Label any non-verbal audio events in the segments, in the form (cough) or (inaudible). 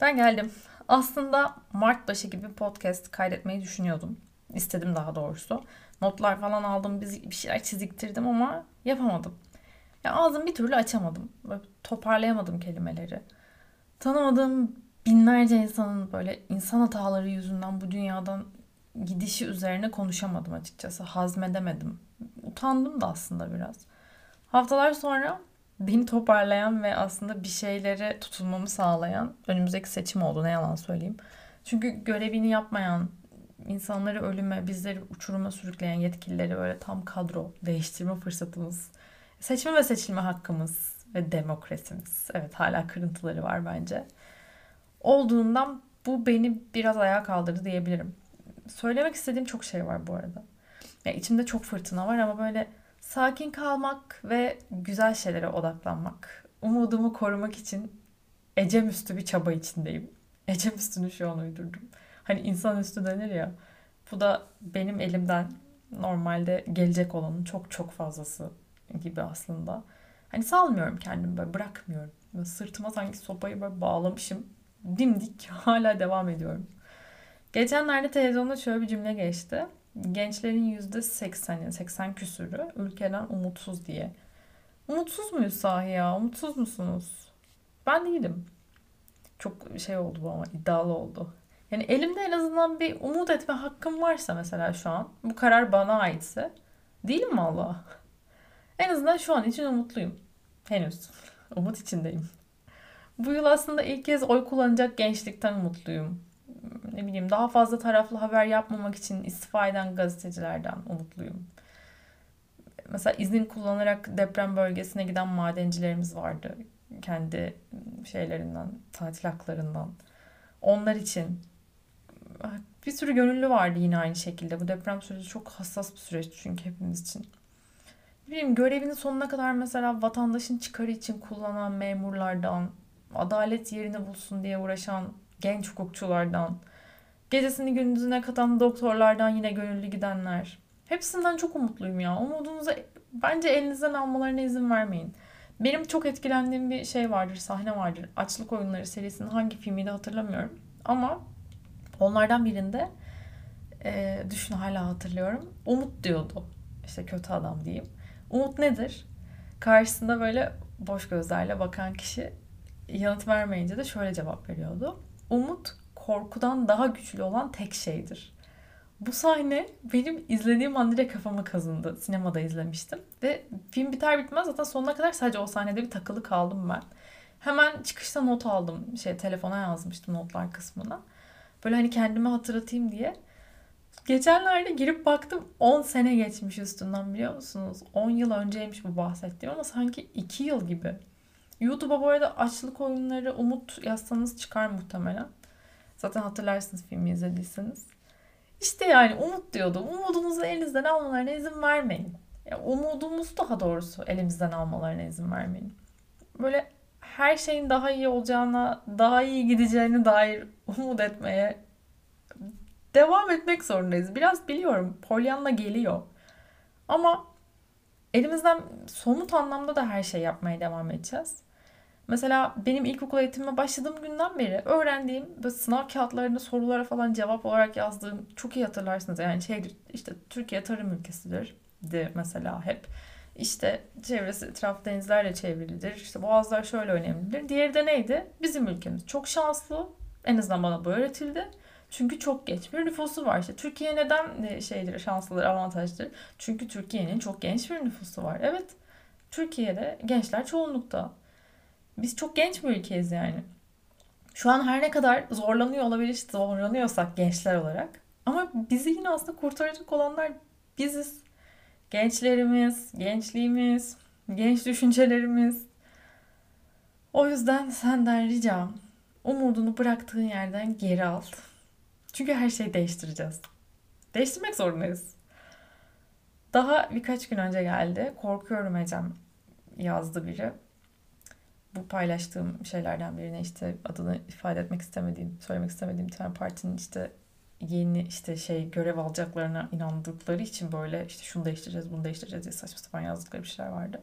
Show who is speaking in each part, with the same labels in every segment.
Speaker 1: Ben geldim. Aslında Mart başı gibi podcast kaydetmeyi düşünüyordum. İstedim daha doğrusu. Notlar falan aldım, bir şeyler çiziktirdim ama yapamadım. Ya ağzımı bir türlü açamadım. Böyle toparlayamadım kelimeleri. Tanımadığım binlerce insanın böyle insan hataları yüzünden bu dünyadan gidişi üzerine konuşamadım açıkçası. Hazmedemedim. Utandım da aslında biraz. Haftalar sonra beni toparlayan ve aslında bir şeylere tutulmamı sağlayan önümüzdeki seçim oldu ne yalan söyleyeyim. Çünkü görevini yapmayan, insanları ölüme, bizleri uçuruma sürükleyen yetkilileri böyle tam kadro değiştirme fırsatımız, seçme ve seçilme hakkımız ve demokrasimiz. Evet hala kırıntıları var bence. Olduğundan bu beni biraz ayağa kaldırdı diyebilirim. Söylemek istediğim çok şey var bu arada. Ya içimde çok fırtına var ama böyle sakin kalmak ve güzel şeylere odaklanmak. Umudumu korumak için Ecem bir çaba içindeyim. (laughs) Ecem üstünü şu an uydurdum. Hani insan üstü denir ya. Bu da benim elimden normalde gelecek olanın çok çok fazlası gibi aslında. Hani salmıyorum kendimi böyle bırakmıyorum. Böyle sırtıma sanki sopayı böyle bağlamışım. Dimdik hala devam ediyorum. Geçenlerde televizyonda şöyle bir cümle geçti gençlerin yüzde sekseni, seksen küsürü ülkeden umutsuz diye. Umutsuz muyuz sahi ya? Umutsuz musunuz? Ben değilim. Çok şey oldu bu ama iddialı oldu. Yani elimde en azından bir umut etme hakkım varsa mesela şu an bu karar bana aitse değilim mi Allah? En azından şu an için umutluyum. Henüz. Umut içindeyim. Bu yıl aslında ilk kez oy kullanacak gençlikten umutluyum ne bileyim daha fazla taraflı haber yapmamak için istifa eden gazetecilerden umutluyum. Mesela izin kullanarak deprem bölgesine giden madencilerimiz vardı. Kendi şeylerinden, tatil haklarından. Onlar için bir sürü gönüllü vardı yine aynı şekilde. Bu deprem süreci çok hassas bir süreç çünkü hepimiz için. Bileyim görevini sonuna kadar mesela vatandaşın çıkarı için kullanan memurlardan, adalet yerini bulsun diye uğraşan genç hukukçulardan, Gecesini gündüzüne katan doktorlardan yine gönüllü gidenler. Hepsinden çok umutluyum ya. Umudunuzu bence elinizden almalarına izin vermeyin. Benim çok etkilendiğim bir şey vardır, sahne vardır. Açlık Oyunları serisinin hangi filmiydi hatırlamıyorum. Ama onlardan birinde e, düşün hala hatırlıyorum. Umut diyordu. İşte kötü adam diyeyim. Umut nedir? Karşısında böyle boş gözlerle bakan kişi yanıt vermeyince de şöyle cevap veriyordu. Umut korkudan daha güçlü olan tek şeydir. Bu sahne benim izlediğim an direkt kafama kazındı. Sinemada izlemiştim. Ve film biter bitmez zaten sonuna kadar sadece o sahnede bir takılı kaldım ben. Hemen çıkışta not aldım. Şey telefona yazmıştım notlar kısmına. Böyle hani kendime hatırlatayım diye. Geçenlerde girip baktım 10 sene geçmiş üstünden biliyor musunuz? 10 yıl önceymiş bu bahsettiğim ama sanki 2 yıl gibi. YouTube'a bu arada açlık oyunları umut yazsanız çıkar muhtemelen. Zaten hatırlarsınız filmi izlediyseniz. İşte yani umut diyordum. Umudumuzu elinizden almalarına izin vermeyin. Ya umudumuzu daha doğrusu elimizden almalarına izin vermeyin. Böyle her şeyin daha iyi olacağına, daha iyi gideceğine dair umut etmeye devam etmek zorundayız. Biraz biliyorum Pollyanna geliyor. Ama elimizden somut anlamda da her şey yapmaya devam edeceğiz. Mesela benim ilkokul eğitimime başladığım günden beri öğrendiğim sınav kağıtlarında sorulara falan cevap olarak yazdığım çok iyi hatırlarsınız. Yani şey işte Türkiye tarım ülkesidir de mesela hep. İşte çevresi etraf denizlerle çevrilidir. İşte boğazlar şöyle önemlidir. Diğeri de neydi? Bizim ülkemiz çok şanslı. En azından bana bu öğretildi. Çünkü çok genç bir nüfusu var. İşte Türkiye neden e, şeydir, şanslıdır, avantajdır? Çünkü Türkiye'nin çok genç bir nüfusu var. Evet, Türkiye'de gençler çoğunlukta. Biz çok genç bir ülkeyiz yani. Şu an her ne kadar zorlanıyor olabilir, zorlanıyorsak gençler olarak. Ama bizi yine aslında kurtaracak olanlar biziz. Gençlerimiz, gençliğimiz, genç düşüncelerimiz. O yüzden senden ricam umudunu bıraktığın yerden geri al. Çünkü her şeyi değiştireceğiz. Değiştirmek zorundayız. Daha birkaç gün önce geldi. Korkuyorum Ecem yazdı biri bu paylaştığım şeylerden birine işte adını ifade etmek istemediğim, söylemek istemediğim bir tane partinin işte yeni işte şey görev alacaklarına inandıkları için böyle işte şunu değiştireceğiz, bunu değiştireceğiz diye saçma sapan yazdıkları bir şeyler vardı.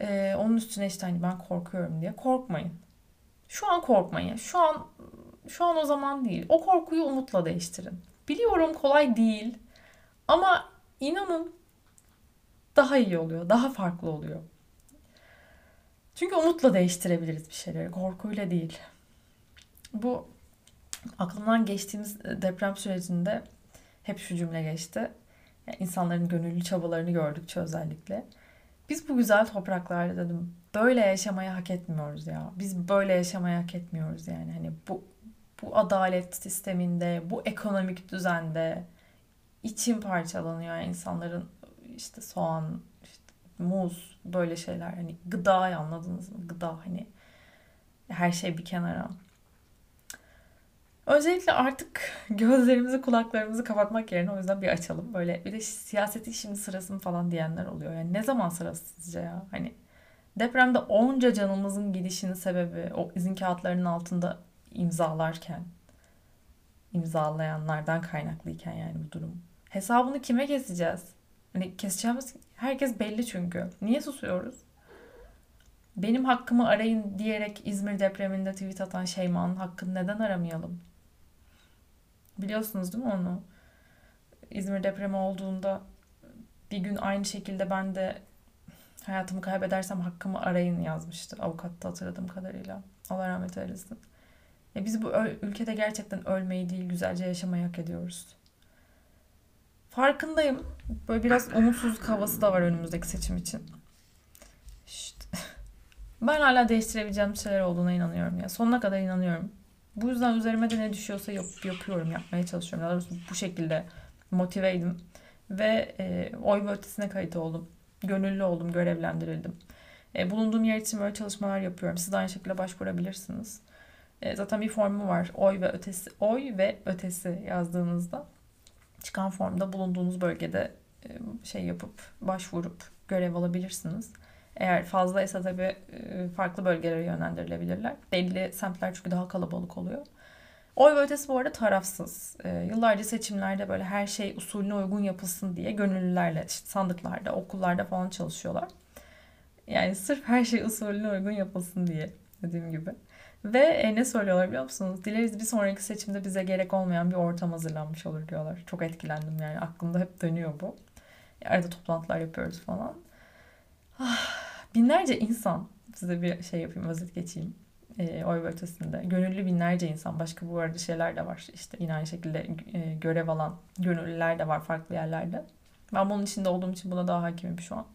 Speaker 1: Ee, onun üstüne işte hani ben korkuyorum diye korkmayın. Şu an korkmayın. Şu an şu an o zaman değil. O korkuyu umutla değiştirin. Biliyorum kolay değil. Ama inanın daha iyi oluyor. Daha farklı oluyor. Çünkü umutla değiştirebiliriz bir şeyleri. Korkuyla değil. Bu aklımdan geçtiğimiz deprem sürecinde hep şu cümle geçti. Yani insanların gönüllü çabalarını gördükçe özellikle. Biz bu güzel topraklarda dedim böyle yaşamayı hak etmiyoruz ya. Biz böyle yaşamayı hak etmiyoruz yani. Hani bu bu adalet sisteminde, bu ekonomik düzende içim parçalanıyor yani insanların işte soğan, işte muz böyle şeyler hani gıda anladınız mı? Gıda hani her şey bir kenara. Özellikle artık (laughs) gözlerimizi kulaklarımızı kapatmak yerine o yüzden bir açalım. Böyle bir de siyaseti şimdi sırası mı falan diyenler oluyor. Yani ne zaman sırası sizce ya? Hani depremde onca canımızın gidişinin sebebi o izin kağıtlarının altında imzalarken imzalayanlardan kaynaklıyken yani bu durum. Hesabını kime keseceğiz? Hani keseceğimiz herkes belli çünkü. Niye susuyoruz? Benim hakkımı arayın diyerek İzmir depreminde tweet atan Şeyma'nın hakkını neden aramayalım? Biliyorsunuz değil mi onu? İzmir depremi olduğunda bir gün aynı şekilde ben de hayatımı kaybedersem hakkımı arayın yazmıştı avukatta hatırladığım kadarıyla. Allah rahmet eylesin. Ya biz bu ülkede gerçekten ölmeyi değil güzelce yaşamayı hak ediyoruz. Farkındayım. Böyle biraz umutsuzluk havası da var önümüzdeki seçim için. İşte. (laughs) Ben hala değiştirebileceğim şeyler olduğuna inanıyorum ya. Sonuna kadar inanıyorum. Bu yüzden üzerime de ne düşüyorsa yap, yapıyorum, yapmaya çalışıyorum. Daha doğrusu bu şekilde motiveydim. Ve e, oy ve ötesine kayıt oldum. Gönüllü oldum, görevlendirildim. E, bulunduğum yer için böyle çalışmalar yapıyorum. Siz de aynı şekilde başvurabilirsiniz. E, zaten bir formu var. Oy ve ötesi, oy ve ötesi yazdığınızda çıkan formda bulunduğunuz bölgede e, şey yapıp başvurup görev alabilirsiniz. Eğer fazlaysa tabii e, farklı bölgelere yönlendirilebilirler. Belli semtler çünkü daha kalabalık oluyor. Oy ötesi bu arada tarafsız. E, yıllarca seçimlerde böyle her şey usulüne uygun yapılsın diye gönüllülerle işte sandıklarda, okullarda falan çalışıyorlar. Yani sırf her şey usulüne uygun yapılsın diye dediğim gibi. Ve e, ne söylüyorlar biliyor musunuz? Dileriz bir sonraki seçimde bize gerek olmayan bir ortam hazırlanmış olur diyorlar. Çok etkilendim yani aklımda hep dönüyor bu. Arada toplantılar yapıyoruz falan. Ah, binlerce insan size bir şey yapayım özet geçeyim. E, oy ötesinde. Gönüllü binlerce insan. Başka bu arada şeyler de var. İşte yine aynı şekilde e, görev alan gönüllüler de var farklı yerlerde. Ben bunun içinde olduğum için buna daha hakimim şu an.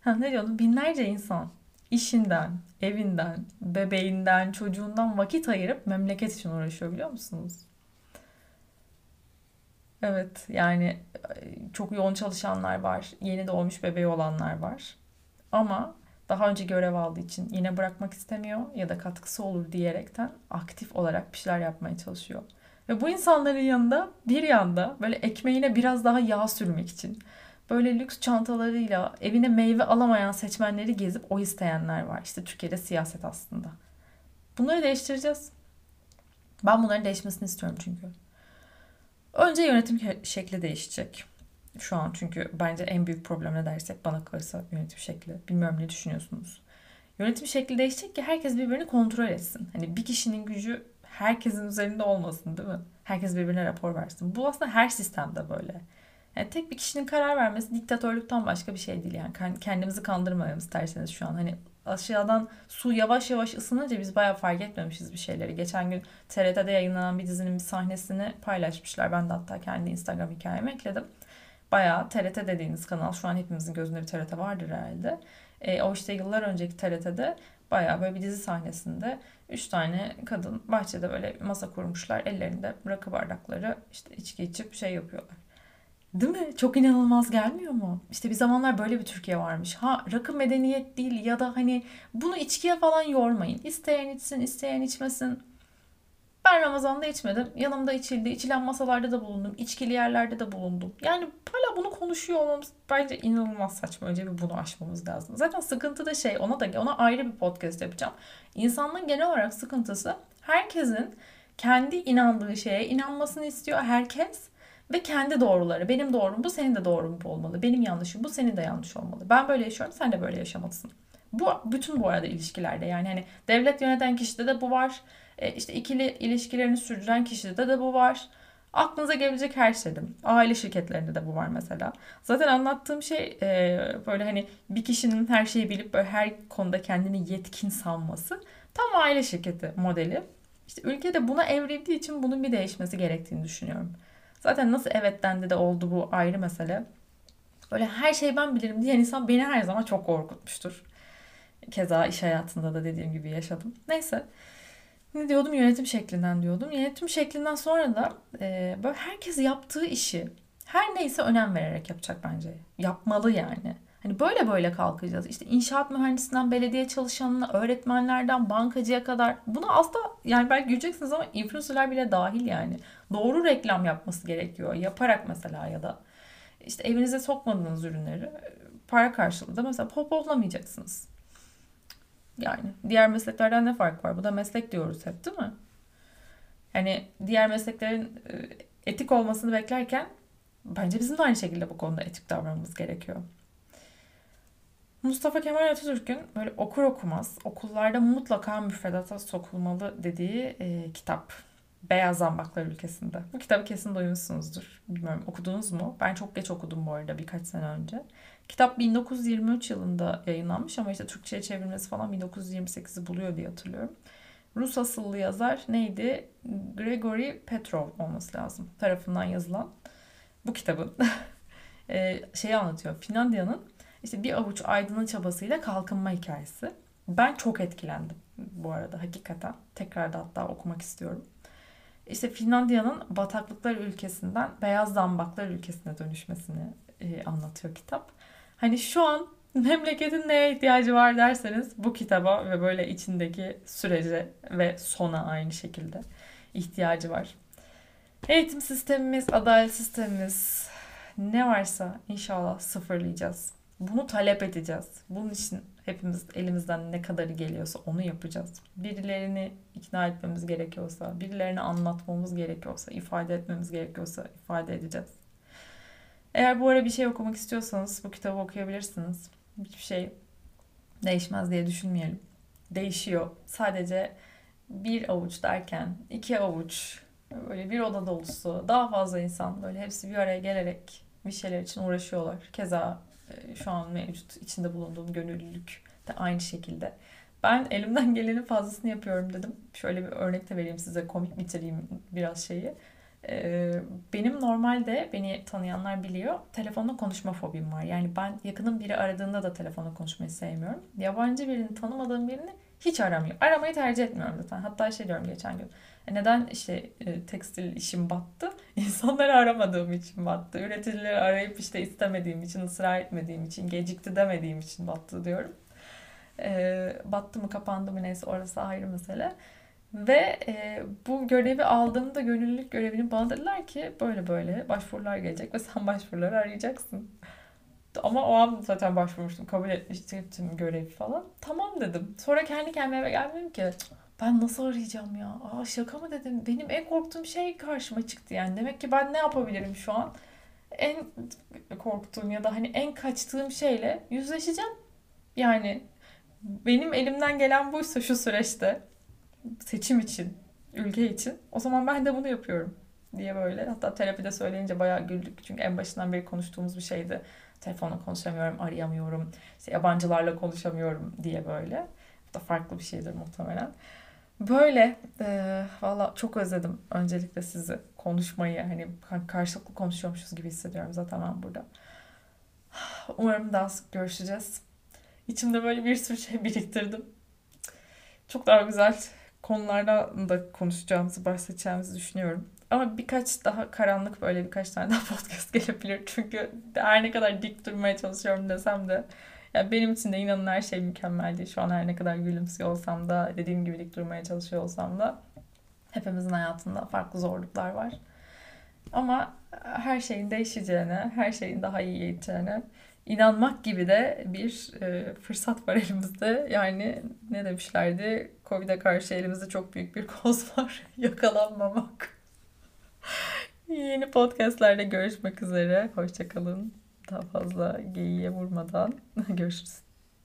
Speaker 1: Ha, ne diyordum? Binlerce insan işinden, evinden, bebeğinden, çocuğundan vakit ayırıp memleket için uğraşıyor biliyor musunuz? Evet yani çok yoğun çalışanlar var. Yeni doğmuş bebeği olanlar var. Ama daha önce görev aldığı için yine bırakmak istemiyor ya da katkısı olur diyerekten aktif olarak bir şeyler yapmaya çalışıyor. Ve bu insanların yanında bir yanda böyle ekmeğine biraz daha yağ sürmek için böyle lüks çantalarıyla evine meyve alamayan seçmenleri gezip o isteyenler var. İşte Türkiye'de siyaset aslında. Bunları değiştireceğiz. Ben bunların değişmesini istiyorum çünkü. Önce yönetim şekli değişecek. Şu an çünkü bence en büyük problem ne dersek bana kalırsa yönetim şekli. Bilmiyorum ne düşünüyorsunuz. Yönetim şekli değişecek ki herkes birbirini kontrol etsin. Hani bir kişinin gücü herkesin üzerinde olmasın değil mi? Herkes birbirine rapor versin. Bu aslında her sistemde böyle. Yani tek bir kişinin karar vermesi diktatörlükten başka bir şey değil yani. Kendimizi kandırmayalım isterseniz şu an. Hani aşağıdan su yavaş yavaş ısınınca biz bayağı fark etmemişiz bir şeyleri. Geçen gün TRT'de yayınlanan bir dizinin bir sahnesini paylaşmışlar. Ben de hatta kendi Instagram hikayeme ekledim. Bayağı TRT dediğiniz kanal şu an hepimizin gözünde bir TRT vardır herhalde. E, o işte yıllar önceki TRT'de bayağı böyle bir dizi sahnesinde üç tane kadın bahçede böyle masa kurmuşlar. Ellerinde rakı bardakları işte içki içip şey yapıyorlar. Değil mi? Çok inanılmaz gelmiyor mu? İşte bir zamanlar böyle bir Türkiye varmış. Ha rakı medeniyet değil ya da hani bunu içkiye falan yormayın. İsteyen içsin, isteyen içmesin. Ben Ramazan'da içmedim. Yanımda içildi. İçilen masalarda da bulundum. İçkili yerlerde de bulundum. Yani hala bunu konuşuyor olmamız bence inanılmaz saçma. Önce bir bunu aşmamız lazım. Zaten sıkıntı da şey ona da ona ayrı bir podcast yapacağım. İnsanlığın genel olarak sıkıntısı herkesin kendi inandığı şeye inanmasını istiyor herkes ve kendi doğruları. Benim doğrum bu, senin de doğrun bu olmalı. Benim yanlışım bu, senin de yanlış olmalı. Ben böyle yaşıyorum, sen de böyle yaşamalısın. Bu bütün bu arada ilişkilerde yani hani devlet yöneten kişide de bu var. E, işte ikili ilişkilerini sürdüren kişide de bu var. Aklınıza gelebilecek her şeyde. Aile şirketlerinde de bu var mesela. Zaten anlattığım şey e, böyle hani bir kişinin her şeyi bilip böyle her konuda kendini yetkin sanması. Tam aile şirketi modeli. İşte ülkede buna evrildiği için bunun bir değişmesi gerektiğini düşünüyorum. Zaten nasıl evet dendi de oldu bu ayrı mesele. Böyle her şeyi ben bilirim diyen insan beni her zaman çok korkutmuştur. Keza iş hayatında da dediğim gibi yaşadım. Neyse. Ne diyordum? Yönetim şeklinden diyordum. Yönetim şeklinden sonra da e, böyle herkes yaptığı işi her neyse önem vererek yapacak bence. Yapmalı yani. Hani böyle böyle kalkacağız. İşte inşaat mühendisinden belediye çalışanına, öğretmenlerden bankacıya kadar. Bunu aslında yani belki göreceksiniz ama influencerlar bile dahil yani. Doğru reklam yapması gerekiyor. Yaparak mesela ya da işte evinize sokmadığınız ürünleri para karşılığında mesela popollamayacaksınız. Yani diğer mesleklerden ne fark var? Bu da meslek diyoruz hep değil mi? Yani diğer mesleklerin e, etik olmasını beklerken bence bizim de aynı şekilde bu konuda etik davranmamız gerekiyor. Mustafa Kemal Atatürk'ün böyle okur okumaz okullarda mutlaka müfredata sokulmalı dediği e, kitap. Beyaz Zambaklar Ülkesi'nde. Bu kitabı kesin duymuşsunuzdur. Bilmiyorum okudunuz mu? Ben çok geç okudum bu arada birkaç sene önce. Kitap 1923 yılında yayınlanmış ama işte Türkçe'ye çevrilmesi falan 1928'i buluyor diye hatırlıyorum. Rus asıllı yazar neydi? Gregory Petrov olması lazım tarafından yazılan bu kitabın (laughs) e, şeyi anlatıyor. Finlandiya'nın işte bir avuç aydının çabasıyla kalkınma hikayesi. Ben çok etkilendim bu arada hakikaten. Tekrar da hatta okumak istiyorum. İşte Finlandiya'nın bataklıklar ülkesinden beyaz zambaklar ülkesine dönüşmesini e, anlatıyor kitap. Hani şu an (laughs) memleketin neye ihtiyacı var derseniz bu kitaba ve böyle içindeki sürece ve sona aynı şekilde ihtiyacı var. Eğitim sistemimiz, adalet sistemimiz ne varsa inşallah sıfırlayacağız. Bunu talep edeceğiz. Bunun için hepimiz elimizden ne kadarı geliyorsa onu yapacağız. Birilerini ikna etmemiz gerekiyorsa, birilerini anlatmamız gerekiyorsa, ifade etmemiz gerekiyorsa ifade edeceğiz. Eğer bu ara bir şey okumak istiyorsanız bu kitabı okuyabilirsiniz. Hiçbir şey değişmez diye düşünmeyelim. Değişiyor. Sadece bir avuç derken iki avuç böyle bir oda dolusu daha fazla insan böyle hepsi bir araya gelerek bir şeyler için uğraşıyorlar. Keza şu an mevcut içinde bulunduğum gönüllülük de aynı şekilde. Ben elimden gelenin fazlasını yapıyorum dedim. Şöyle bir örnek de vereyim size komik bitireyim biraz şeyi. Ee, benim normalde beni tanıyanlar biliyor. Telefonda konuşma fobim var. Yani ben yakınım biri aradığında da telefonda konuşmayı sevmiyorum. Yabancı birini tanımadığım birini hiç aramıyor. Aramayı tercih etmiyorum zaten. Hatta şey diyorum geçen gün. E neden işte e, tekstil işim battı? (laughs) İnsanları aramadığım için battı. Üreticileri arayıp işte istemediğim için, ısrar etmediğim için, gecikti demediğim için battı diyorum. E, battı mı kapandı mı neyse orası ayrı mesele. Ve e, bu görevi aldığımda gönüllülük görevini bana dediler ki böyle böyle başvurular gelecek ve sen (laughs) başvuruları arayacaksın. Ama o an zaten başvurmuştum. Kabul etmiştim görevi falan. Tamam dedim. Sonra kendi kendime geldim ki ben nasıl arayacağım ya? Aa şaka mı dedim. Benim en korktuğum şey karşıma çıktı yani. Demek ki ben ne yapabilirim şu an? En korktuğum ya da hani en kaçtığım şeyle yüzleşeceğim. Yani benim elimden gelen buysa şu süreçte seçim için, ülke için o zaman ben de bunu yapıyorum diye böyle. Hatta terapide söyleyince bayağı güldük. Çünkü en başından beri konuştuğumuz bir şeydi. Telefonla konuşamıyorum, arayamıyorum, işte yabancılarla konuşamıyorum diye böyle. Bu da farklı bir şeydir muhtemelen. Böyle e, valla çok özledim öncelikle sizi konuşmayı hani karşılıklı konuşuyormuşuz gibi hissediyorum zaten ben burada. Umarım daha sık görüşeceğiz. İçimde böyle bir sürü şey (laughs) biriktirdim. Çok daha güzel konulardan da konuşacağımızı, bahsedeceğimizi düşünüyorum. Ama birkaç daha karanlık böyle birkaç tane daha (laughs) podcast gelebilir. Çünkü her ne kadar dik durmaya çalışıyorum desem de yani benim için de inanın her şey mükemmel değil. Şu an her ne kadar gülümsüyor olsam da dediğim gibi dik durmaya çalışıyor olsam da hepimizin hayatında farklı zorluklar var. Ama her şeyin değişeceğine, her şeyin daha iyi gideceğine inanmak gibi de bir e, fırsat var elimizde. Yani ne demişlerdi? Covid'e karşı elimizde çok büyük bir koz var. (laughs) Yakalanmamak. Yeni podcastlerde görüşmek üzere. Hoşçakalın. Daha fazla geyiğe vurmadan (laughs) görüşürüz.